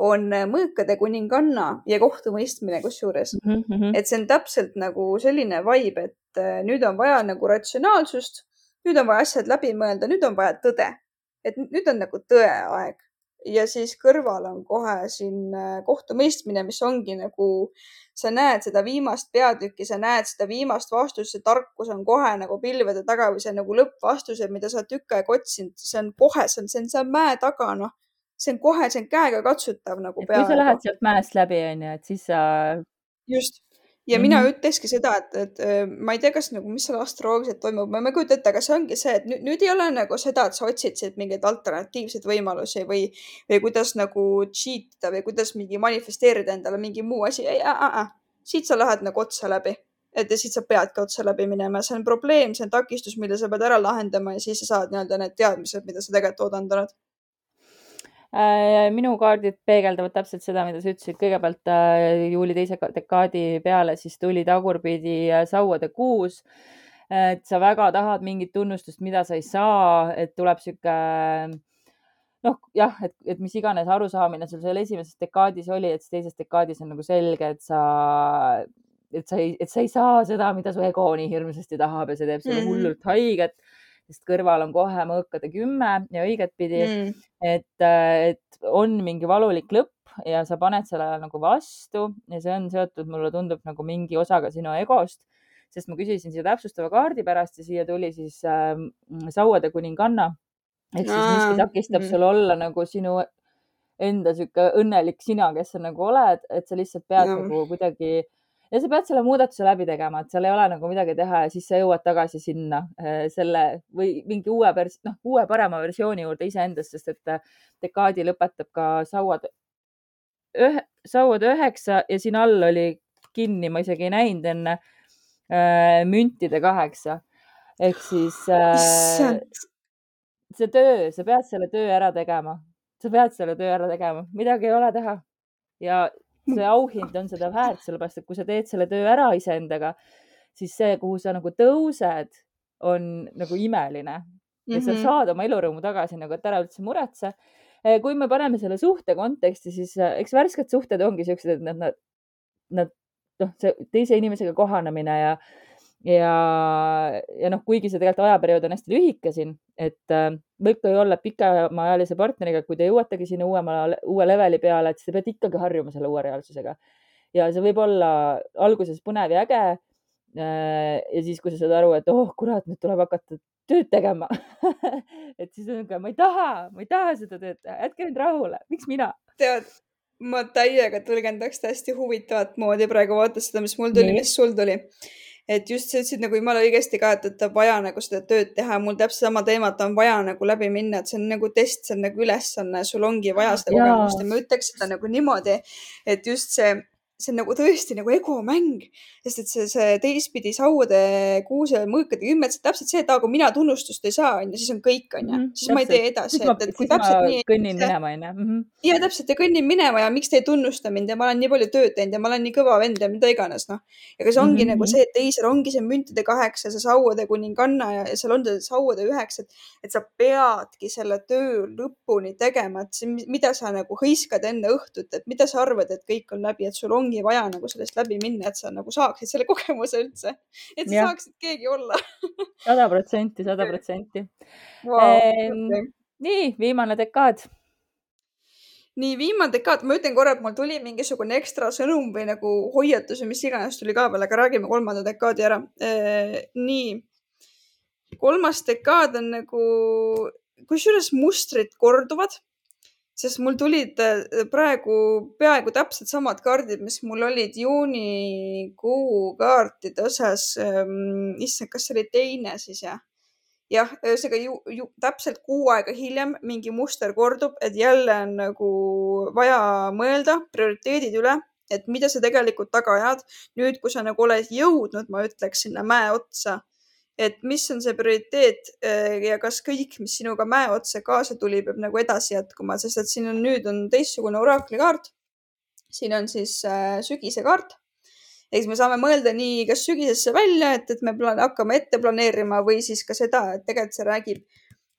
on äh, mõõkade kuninganna ja kohtumõistmine kusjuures mm. -hmm. et see on täpselt nagu selline vibe, et äh, nüüd on vaja nagu ratsionaalsust, nüüd on vaja asjad läbi mõelda, nüüd on vaja tõde. et nüüd on nagu tõe aeg ja siis kõrval on kohe siin kohtumõistmine, mis ongi nagu sa näed seda viimast peatükki, sa näed seda viimast vastust, see tarkus on kohe nagu pilvede taga või see nagu lõppvastused, mida sa tükk aega otsinud, see on kohe, see on, see on seal mäe taga, noh. see on kohe, see on käega katsutav nagu. kui sa lähed sealt mäest läbi, onju, et siis sa. just ja mm -hmm. mina mhm. ütlekski seda, et, et ma ei tea, kas nagu, mis seal astroloogiliselt toimub, ma ei kujuta ette, aga see ongi see, et nüüd, nüüd ei ole nagu seda, et sa otsid siit mingeid alternatiivseid võimalusi või, või kuidas nagu cheat ida või kuidas mingi manifesteerida endale mingi muu asi. ei äh,, äh, siit sa lähed nagu otse läbi, et ja siit sa peadki otse läbi minema, see on probleem, see on takistus, mille sa pead ära lahendama ja siis sa saad nii-öelda need teadmised, mida sa tegelikult oodanud oled Äh, minu kaardid peegeldavad täpselt seda, mida sa ütlesid, kõigepealt äh, juuli teise dekaadi peale siis tuli tagurpidi äh, sauade kuus. et sa väga tahad mingit tunnustust, mida sa ei saa, et tuleb sihuke noh, jah, et, et mis iganes arusaamine sul seal esimeses dekaadis oli, et teises dekaadis on nagu selge, et sa, et sa ei, et sa ei saa seda, mida su ego nii hirmsasti tahab ja see teeb sulle mm -hmm. hullult haiget sest kõrval on kohe mõõkade kümme ja õigetpidi mm., et, äh, et on mingi valulik lõpp ja sa paned sellele nagu vastu ja see on seotud, mulle tundub nagu mingi osaga sinu egost, sest ma küsisin siia täpsustava kaardi pärast ja siia tuli siis äh, sauade kuninganna ehk siis miski takistab mm. sul olla nagu sinu enda sihuke õnnelik sina, kes sa nagu oled, et sa lihtsalt pead Jah. nagu kuidagi ja sa pead selle muudatuse läbi tegema, et seal ei ole nagu midagi teha ja siis sa jõuad tagasi sinna äh, selle või mingi uue vers-, noh, uue parema versiooni juurde iseendast, sest et äh, dekaadi lõpetab ka sauad ühe, sauad üheksa ja siin all oli kinni, ma isegi ei näinud enne äh, müntide kaheksa. Ehk siis äh, see töö, sa pead selle töö ära tegema, sa pead selle töö ära tegema, midagi ei ole teha. Ja see auhind on seda väärt, sellepärast et kui sa teed selle töö ära iseendaga, siis see, kuhu sa nagu tõused, on nagu imeline ja sa Mhm. saad oma elurõõmu tagasi nagu, et ära üldse muretse. kui me paneme selle suhte konteksti, siis äh, eks värsked suhted ongi siuksed, et nad, nad, nad noh, see teise inimesega kohanemine ja, ja, ja noh, kuigi see tegelikult ajaperiood on hästi lühike siin, et äh, võib ka ju olla pikemaajalise partneriga, kui te jõuategi sinna uuema, uue leveli peale, et siis te peate ikkagi harjuma selle uue reaalsusega. ja see võib olla alguses põnev ja äge. ja siis, kui sa saad aru, et oh kurat, nüüd tuleb hakata tööd tegema et siis on ka, ma ei taha, ma ei taha seda tööd teha, jätke mind rahule, miks mina? tead, ma täiega tõlgendaks hästi huvitavat moodi praegu vaadates seda, mis mul tuli, mis sul tuli. Et just sa ütlesid nagu jumala õigesti ka, et, et on vaja nagu seda tööd teha, mul täpselt sama teemat on vaja nagu läbi minna, et see on nagu test, see on nagu ülesanne, sul ongi vaja seda kogemust. Ja ma ütleks seda nagu niimoodi, et just see, see on nagu tõesti nagu egomäng, sest et see, see teistpidi sauade, kuuse, mõõkade kümmet, see on täpselt see, et kui mina tunnustust ei saa, onju, siis on kõik, onju Mhm,, siis ma ei tee edasi, siis ma et, et, siis ma täpselt nii kõnnin see- minema, onju. ja täpselt ja kõnnin minema ja miks te ei tunnusta mind ja ma olen nii palju tööd teinud ja ma olen nii kõva vend ja mida iganes noh. aga see ongi mm Mhm, -hmm. nagu mhm. see, et teisel ongi see müntide kaheksa, see sauade kuninganna ja, ja seal on see sauade üheksa, et, et sa peadki selle töö lõpuni tegema, et see, mida sa nagu hõiskad enne õhtut, et mida sa arvad, et kõik on läbi, et sul ongi vaja nagu sellest läbi minna, et sa nagu saaksid selle kogemuse üldse, et sa Jah. saaksid keegi olla sada protsenti, sada protsenti. nii, viimane dekaad. nii viimane dekaad, ma ütlen korra, et mul tuli mingisugune ekstra sõnum või nagu hoiatus või mis iganes tuli ka veel, aga räägime kolmanda dekaadi ära. nii, kolmas dekaad on nagu, kusjuures mustrid korduvad, sest mul tulid äh, praegu peaaegu täpselt samad kaardid, mis mul olid juunikuu kaartide osas. issand, kas see oli teine siis jah? jah, ühesõnaga ju, ju täpselt kuu aega hiljem mingi muster kordub, et jälle on nagu vaja mõelda prioriteedid üle, et mida sa tegelikult taga ajad. nüüd, kui sa nagu oled jõudnud, ma ütleks sinna mäe otsa, et mis on see prioriteet eh, ja kas kõik, mis sinuga mäe otsa kaasa tuli, peab nagu edasi jätkuma, sest et siin on nüüd on teistsugune oraakli kaart. siin on siis äh, sügise kaart eks me saame mõelda nii, kas sügisesse välja, et, et me hakkame ette planeerima või siis ka seda, et tegelikult see räägib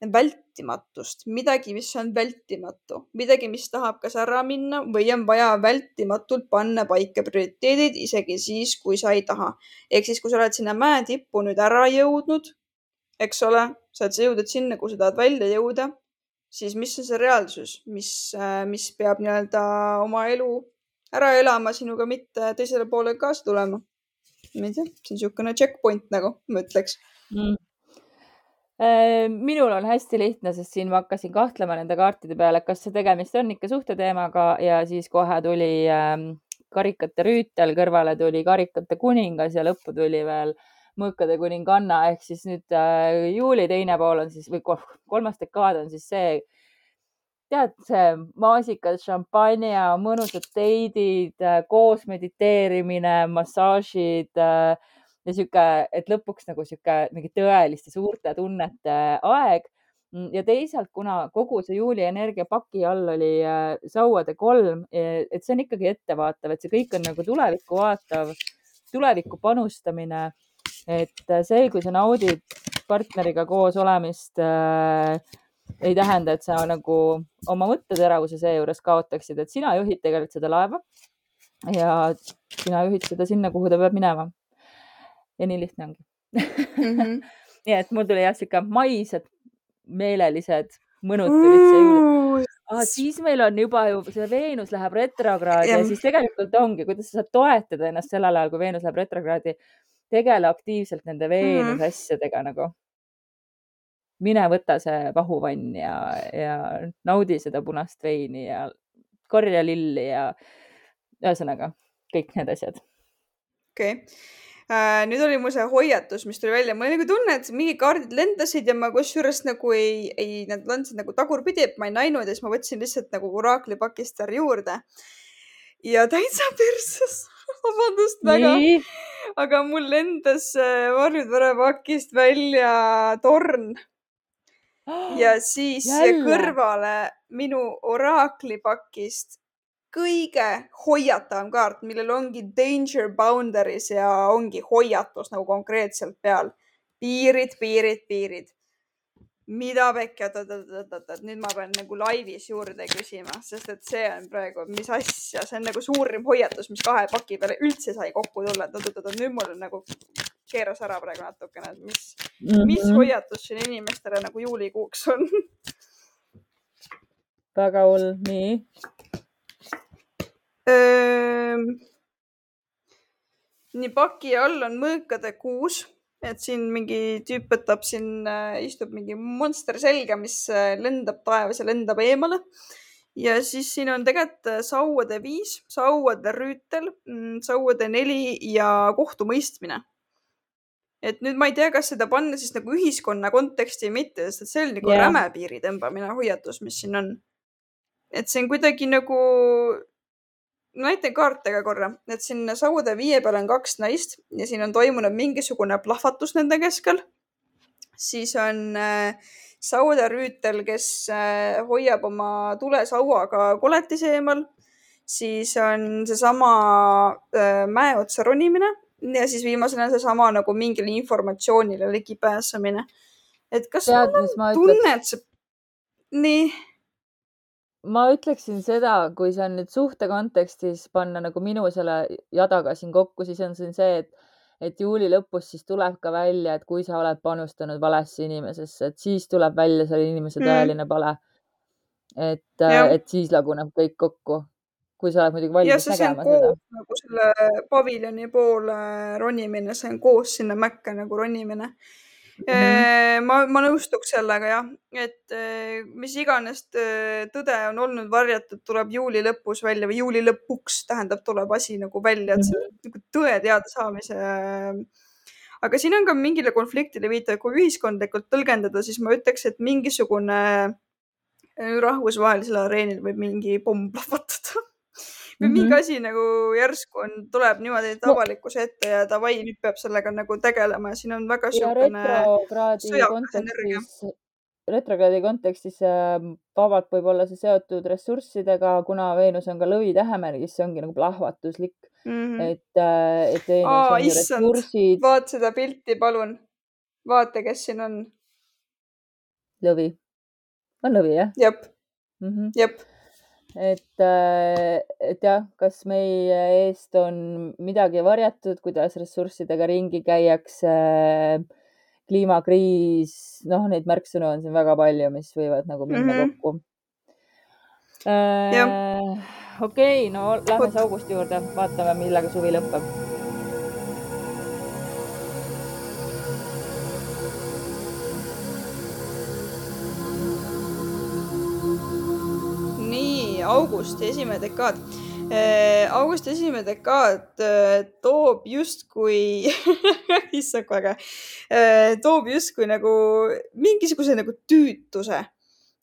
vältimatust, midagi, mis on vältimatu, midagi, mis tahab kas ära minna või on vaja vältimatult panna paika prioriteedid, isegi siis, kui sa ei taha. ehk siis, kui sa oled sinna mäe tippu nüüd ära jõudnud, eks ole, sa oled jõudnud sinna, kuhu sa tahad välja jõuda, siis mis on see reaalsus, mis, mis peab nii-öelda oma elu ära elama sinuga, mitte teisele poole kaasa tulema. ma ei tea, see on niisugune checkpoint nagu ma ütleks. mm.. Minul on hästi lihtne, sest siin ma hakkasin kahtlema nende kaartide peale, kas see tegemist on ikka suhteteemaga ja siis kohe tuli ähm, karikate rüütel, kõrvale tuli karikate kuningas ja lõppu tuli veel mõõkade kuninganna. Ehk siis nüüd äh, juuli teine pool on siis või kol- kolmas dekaad on siis see, tead, see maasikad, šampanja, mõnusad teidid, koos mediteerimine, massaažid äh, ja sihuke, et lõpuks nagu sihuke mingi tõeliste suurte tunnete aeg. ja teisalt, kuna kogu see juuli energia paki all oli äh, sauade kolm, et see on ikkagi ettevaatav, et see kõik on nagu tulevikku vaatav, tulevikku panustamine. et äh, see, kui sa naudid partneriga koos olemist äh, ei tähenda, et sa nagu oma mõtteteravuse seejuures kaotaksid, et sina juhid tegelikult seda laeva ja sina juhid seda sinna, kuhu ta peab minema. Ja nii lihtne ongi. Mhm. nii et mul tuli jah sihuke maised meelelised mõnud tulid siia juurde. Ah, siis meil on juba ju see Veenus läheb retrokraadi ja Jah. siis tegelikult ongi, kuidas sa saad toetada ennast sellel ajal, kui Veenus läheb retrokraadi. tegele aktiivselt nende Veenuse Mhm. asjadega nagu. mine võta see pahuvann ja, ja naudi seda punast veini ja korja lilli ja ühesõnaga kõik need asjad. okei okay. Äh,. nüüd oli mul see hoiatus, mis tuli välja, mul oli nagu tunne, et mingid kaardid lendasid ja ma kusjuures nagu ei, ei, nad lendasid nagu tagurpidi, et ma ei näinud ja siis ma võtsin lihtsalt nagu oraaklipakist seal juurde. ja täitsa perses vabandust väga. aga mul lendas äh, varjutore pakist välja torn ja siis Jälle. kõrvale minu oraaklipakist kõige hoiatavam kaart, millel ongi danger boundaries ja ongi hoiatus nagu konkreetselt peal. piirid, piirid, piirid. mida pekki, oot, oot, oot, oot, oot, nüüd ma pean nagu laivis juurde küsima, sest et see on praegu, mis asja, see on nagu suurim hoiatus, mis kahe paki peale üldse sai kokku tulla, et oot, oot, oot, nüüd mul on nagu keeras ära praegu natukene, et mis mm, -hmm. mis hoiatus siin inimestele nagu juulikuuks on väga hull, nii nii paki all on mõõkade kuus, et siin mingi tüüp võtab siin, istub mingi monster selga, mis äh, lendab taevas ja lendab eemale. ja siis siin on tegelikult äh, sauade viis, sauade rüütel, mm, sauade neli ja kohtumõistmine. et nüüd ma ei tea, kas seda panna siis nagu ühiskonna konteksti või mitte, sest et see on nagu yeah. räme piiri tõmbamine, hoiatus, mis siin on. et see on kuidagi nagu näitan kaarte ka korra, et siin Saude viie peal on kaks naist ja siin on toimunud mingisugune plahvatus nende keskel. siis on äh, Saude rüütel, kes äh, hoiab oma tulesauaga koletise eemal. siis on seesama äh, mäe otsa ronimine ja siis viimasena seesama nagu mingile informatsioonile ligipääsemine. et kas Tead, on tunne, et see, nii ma ütleksin seda, kui see on nüüd suhte kontekstis panna nagu minu selle jadaga siin kokku, siis on siin see, et, et juuli lõpus siis tuleb ka välja, et kui sa oled panustanud valesse inimesesse, et siis tuleb välja selle inimese mm. tõeline pale. et, et siis laguneb kõik kokku, kui sa oled muidugi valmis nägema seda. nagu selle paviljoni poole ronimine, see on koos sinna mäkke nagu ronimine Mm ma, ma nõustuks sellega jah, et mis iganes tõde on olnud varjatud, tuleb juuli lõpus välja või juuli lõpuks tähendab, tuleb asi nagu välja, et see mm -hmm. nagu tõe teadasaamise. aga siin on ka mingile konfliktile viitav, kui ühiskondlikult tõlgendada, siis ma ütleks, et mingisugune rahvusvahelisel areenil võib mingi pomm plahvatada või mingi mm -hmm. asi nagu järsku on, tuleb niimoodi avalikkuse ette ja davai, nüüd peab sellega nagu tegelema ja siin on väga siukene. retrokraadi kontekstis, retrokraadi kontekstis ähm, vabalt võib olla see seotud ressurssidega, kuna Veenus on ka lõvi tähemärgis, see ongi nagu plahvatuslik mm. -hmm. et, äh, et Veenus Aa, on ju ressursid. vaata seda pilti, palun. vaata, kes siin on. lõvi. on lõvi, jah? jep mm -hmm., jep et, äh, et jah, kas meie eest on midagi varjatud, kuidas ressurssidega ringi käiakse, kliimakriis, noh, neid märksõnu on siin väga palju, mis võivad nagu minna mm -hmm. kokku. Äh, okei no lähme siis augusti juurde, vaatame, millega suvi lõpeb augusti esimene dekaad. Äh, augusti esimene dekaad äh, toob justkui issand kui äge, äh, toob justkui nagu mingisuguse nagu tüütuse.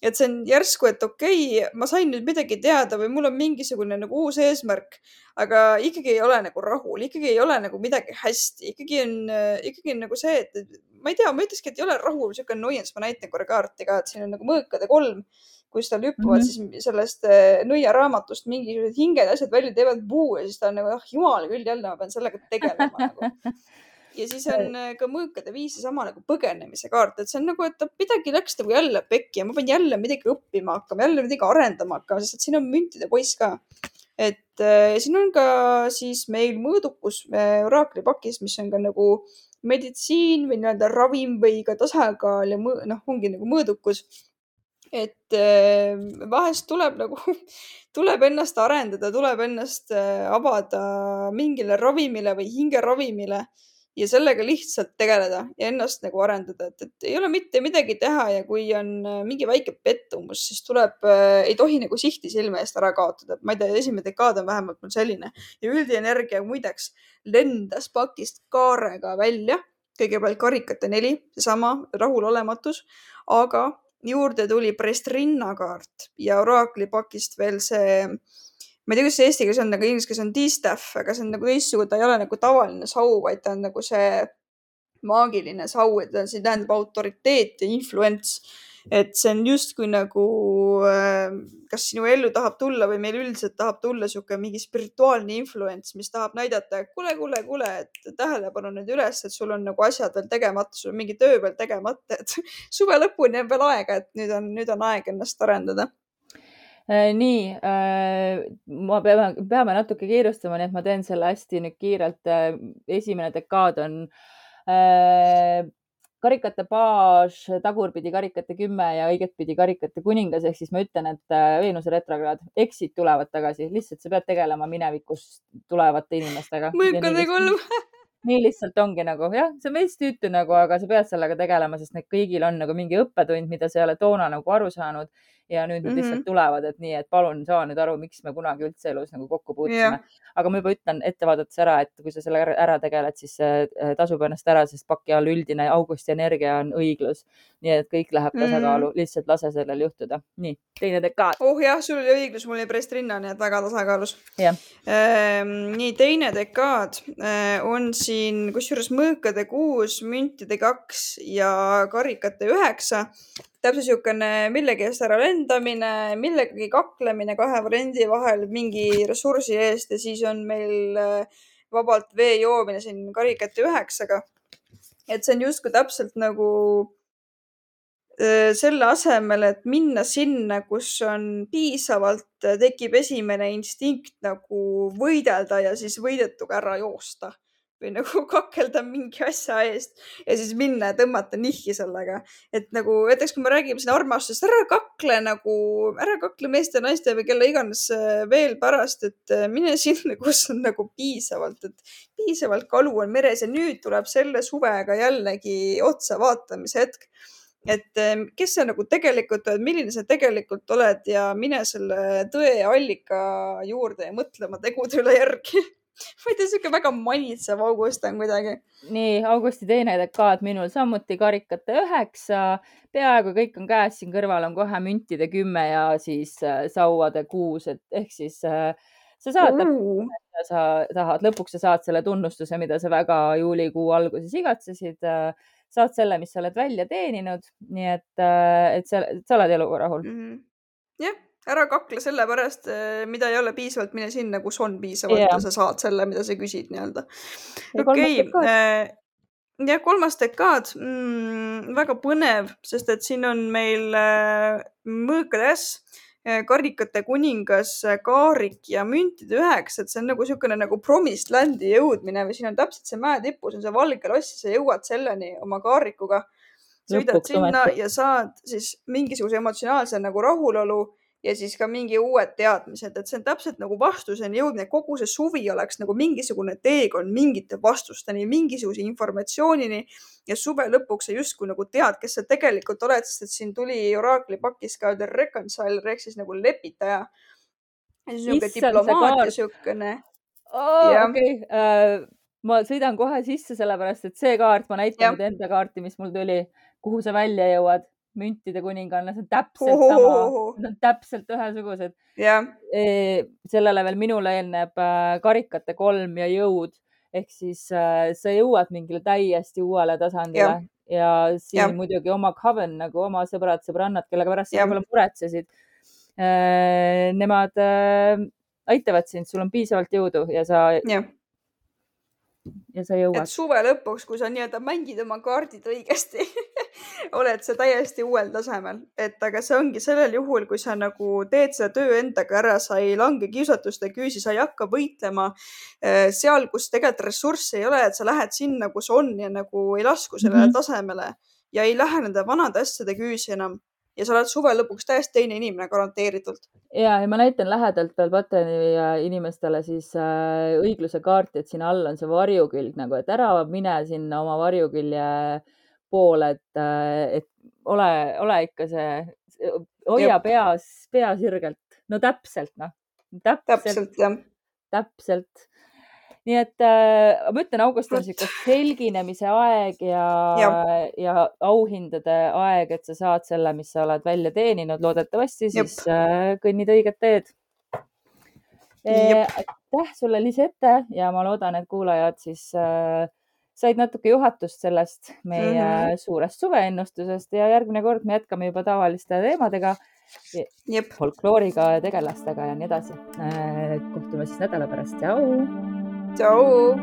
Et see on järsku, et okei okay,, ma sain nüüd midagi teada või mul on mingisugune nagu uus eesmärk, aga ikkagi ei ole nagu rahul, ikkagi ei ole nagu midagi hästi, ikkagi on, ikkagi on nagu see, et ma ei tea, ma ütlekski, et ei ole rahul, sihuke annoyance, ma näitan korra kaarti ka, et siin on nagu mõõkade kolm kus tal hüppavad mm -hmm. siis sellest eh, nõiaraamatust mingisugused hinged, asjad välja, teevad puu ja siis ta on nagu, ah jumal küll, jälle ma pean sellega tegelema nagu. ja siis on eh, ka mõõkade viis seesama nagu põgenemise kaart, et see on nagu, et midagi läks nagu jälle pekki ja ma pean jälle midagi õppima hakkama, jälle midagi arendama hakkama, sest et siin on müntide poiss ka. et äh, siin on ka siis meil mõõdukus äh, oraaklipakis, mis on ka nagu meditsiin või nii-öelda ravim või ka tasakaal ja noh, ongi nagu mõõdukus et äh, vahest tuleb nagu, tuleb ennast arendada, tuleb ennast äh, avada mingile ravimile või hingeravimile ja sellega lihtsalt tegeleda ja ennast nagu arendada, et, et ei ole mitte midagi teha ja kui on äh, mingi väike pettumus, siis tuleb äh,, ei tohi nagu sihti silme eest ära kaotada. ma ei tea, esimene dekaad on vähemalt mul selline ja üldienergia muideks lendas pakist kaarega välja. kõigepealt karikate neli, seesama rahulolematus, aga juurde tuli Prestrinna kaart ja oraakli pakist veel see ma ei tea, kuidas see eesti keeles on, aga inglise keeles on D-staff, aga see on nagu teistsugune, ta ei ole nagu tavaline sau, vaid ta on nagu see maagiline sau, et see tähendab autoriteet ja influence. Et see on justkui nagu, äh, kas sinu ellu tahab tulla või meil üldiselt tahab tulla sihuke mingi spirituaalne influence, mis tahab näidata, et kuule, kuule, kuule, et tähelepanu nüüd üles, et sul on nagu asjad veel tegemata, sul on mingi töö veel tegemata, et suve lõpuni on veel aega, et nüüd on, nüüd on aeg ennast arendada Äh, nii, äh, ma peame, peame natuke kiirustama, nii et ma teen selle hästi nüüd kiirelt. Äh, esimene dekaad on karikate baas, tagurpidi karikate kümme ja õigetpidi karikate kuningas, ehk siis ma ütlen, et Veenuse retrokraad, eksid tulevad tagasi, lihtsalt sa pead tegelema minevikus tulevate inimestega. mõõkade kolm nii lihtsalt ongi nagu jah, see on veits tüütu nagu, aga sa pead sellega tegelema, sest need kõigil on nagu mingi õppetund, mida sa ei ole toona nagu aru saanud ja nüüd mm -hmm. lihtsalt tulevad, et nii, et palun saa nüüd aru, miks me kunagi üldse elus nagu kokku puutusime yeah.. aga ma juba ütlen ette vaadates ära, et kui sa selle ära tegeled, siis äh, tasub ennast ära, sest paki all üldine augusti energia on õiglus. nii et kõik läheb tasakaalu mm, -hmm. lihtsalt lase sellel juhtuda. nii, teine dekaad. oh jah, sul oli õiglus, mul oli prest rinna, nii et väga tasakaalus yeah.. Ehm, nii, teine dekaad äh, on siin kusjuures mõõkade kuus, müntide kaks ja karikate üheksa täpselt niisugune millegi eest ära lendamine, millegagi kaklemine kahe variandi vahel mingi ressursi eest ja siis on meil äh, vabalt vee joomine siin karikate üheksaga. et see on justkui täpselt nagu äh, selle asemel, et minna sinna, kus on piisavalt, tekib esimene instinkt nagu võidelda ja siis võidetuga ära joosta või nagu kakelda mingi asja eest ja siis minna ja tõmmata nihki sellega. et nagu näiteks, kui me räägime siin armastusest, ära kakle nagu, ära kakle meeste, naiste või kelle iganes äh, veel pärast, et äh, mine sinna, kus on nagu piisavalt, et piisavalt kalu on meres ja nüüd tuleb selle suvega jällegi otsa vaatamise hetk et äh, kes sa nagu tegelikult oled, milline sa tegelikult oled ja mine selle tõe allika juurde ja mõtle oma tegude üle järgi ma ei tea, sihuke väga manitsev august on kuidagi. nii, augusti teine dekaad minul samuti karikate üheksa, peaaegu kõik on käes, siin kõrval on kohe müntide kümme ja siis äh, sauade kuus, et ehk siis äh, sa saad uh., sa tahad, lõpuks sa saad selle tunnustuse, mida sa väga juulikuu alguses igatsesid äh, saad selle, mis sa oled välja teeninud, nii et, äh, et sa, sa oled eluga rahul mm. -hmm. jah ära kakle selle pärast, eh, mida ei ole piisavalt, mine sinna, kus on piisavalt yeah. ja sa saad selle, mida sa küsid nii-öelda. okei, eh, jah, kolmas dekaad mm,, väga põnev, sest et siin on meil äh, mõõkade äss, karikate kuningas, kaarik ja müntide üheksa, et see on nagu niisugune nagu promised land'i jõudmine või siin on täpselt see mäe tipus on see valge loss ja sa jõuad selleni oma kaarikuga. sõidad sinna ja saad siis mingisuguse emotsionaalse nagu rahulolu ja siis ka mingi uued teadmised, et see on täpselt nagu vastuseni jõudmine, kogu see suvi oleks nagu mingisugune teekond mingite vastusteni, mingisuguse informatsioonini ja suve lõpuks sa justkui nagu tead, kes sa tegelikult oled, sest et siin tuli oraakli pakis ka The Reconciler ehk siis nagu lepitaja. niisugune diplomaatia, niisugune. okei, äh, ma sõidan kohe sisse, sellepärast et see kaart, ma näitan nüüd enda kaarti, mis mul tuli, kuhu sa välja jõuad müntide kuninganna, see on täpselt oh. sama, need on täpselt ühesugused yeah.. E, sellele veel minule eelneb äh, karikate kolm ja jõud ehk siis äh, sa jõuad mingile täiesti uuele tasandile yeah. ja siin yeah. muidugi oma coven nagu oma sõbrad-sõbrannad, kellega pärast yeah. sa võib-olla muretsesid. Äh, nemad aitavad sind, sul on piisavalt jõudu ja sa yeah ja sa jõuad. et suve lõpuks, kui sa nii-öelda mängid oma kaardid õigesti oled sa täiesti uuel tasemel, et aga see ongi sellel juhul, kui sa nagu teed seda töö endaga ära, sa ei lange kiusatuste küüsi, sa ei hakka võitlema äh, seal, kus tegelikult ressursse ei ole, et sa lähed sinna, kus on ja nagu ei lasku sellele mm -hmm. tasemele ja ei lähe nende vanade asjade küüsi enam ja sa oled suve lõpuks täiesti teine inimene garanteeritult. ja, ja ma näitan lähedalt veel Patroni inimestele siis äh, õigluse kaarti, et siin all on see varjukülg nagu, et ära mine sinna oma varjukülje poole, et, äh, et ole, ole ikka see, hoia Jep. peas, pea sirgelt. no täpselt, noh. täpselt, jah. täpselt nii et äh, ma ütlen, august on niisugune selginemise aeg ja, ja., ja auhindade aeg, et sa saad selle, mis sa oled välja teeninud, loodetavasti siis äh, kõnnid õiget teed. aitäh sulle, Lisette ja ma loodan, et kuulajad siis äh, said natuke juhatust sellest meie mm -hmm. suurest suveennustusest ja järgmine kord me jätkame juba tavaliste teemadega. folklooriga, tegelastega ja nii edasi. Äh, kohtume siis nädala pärast. tšau. 九五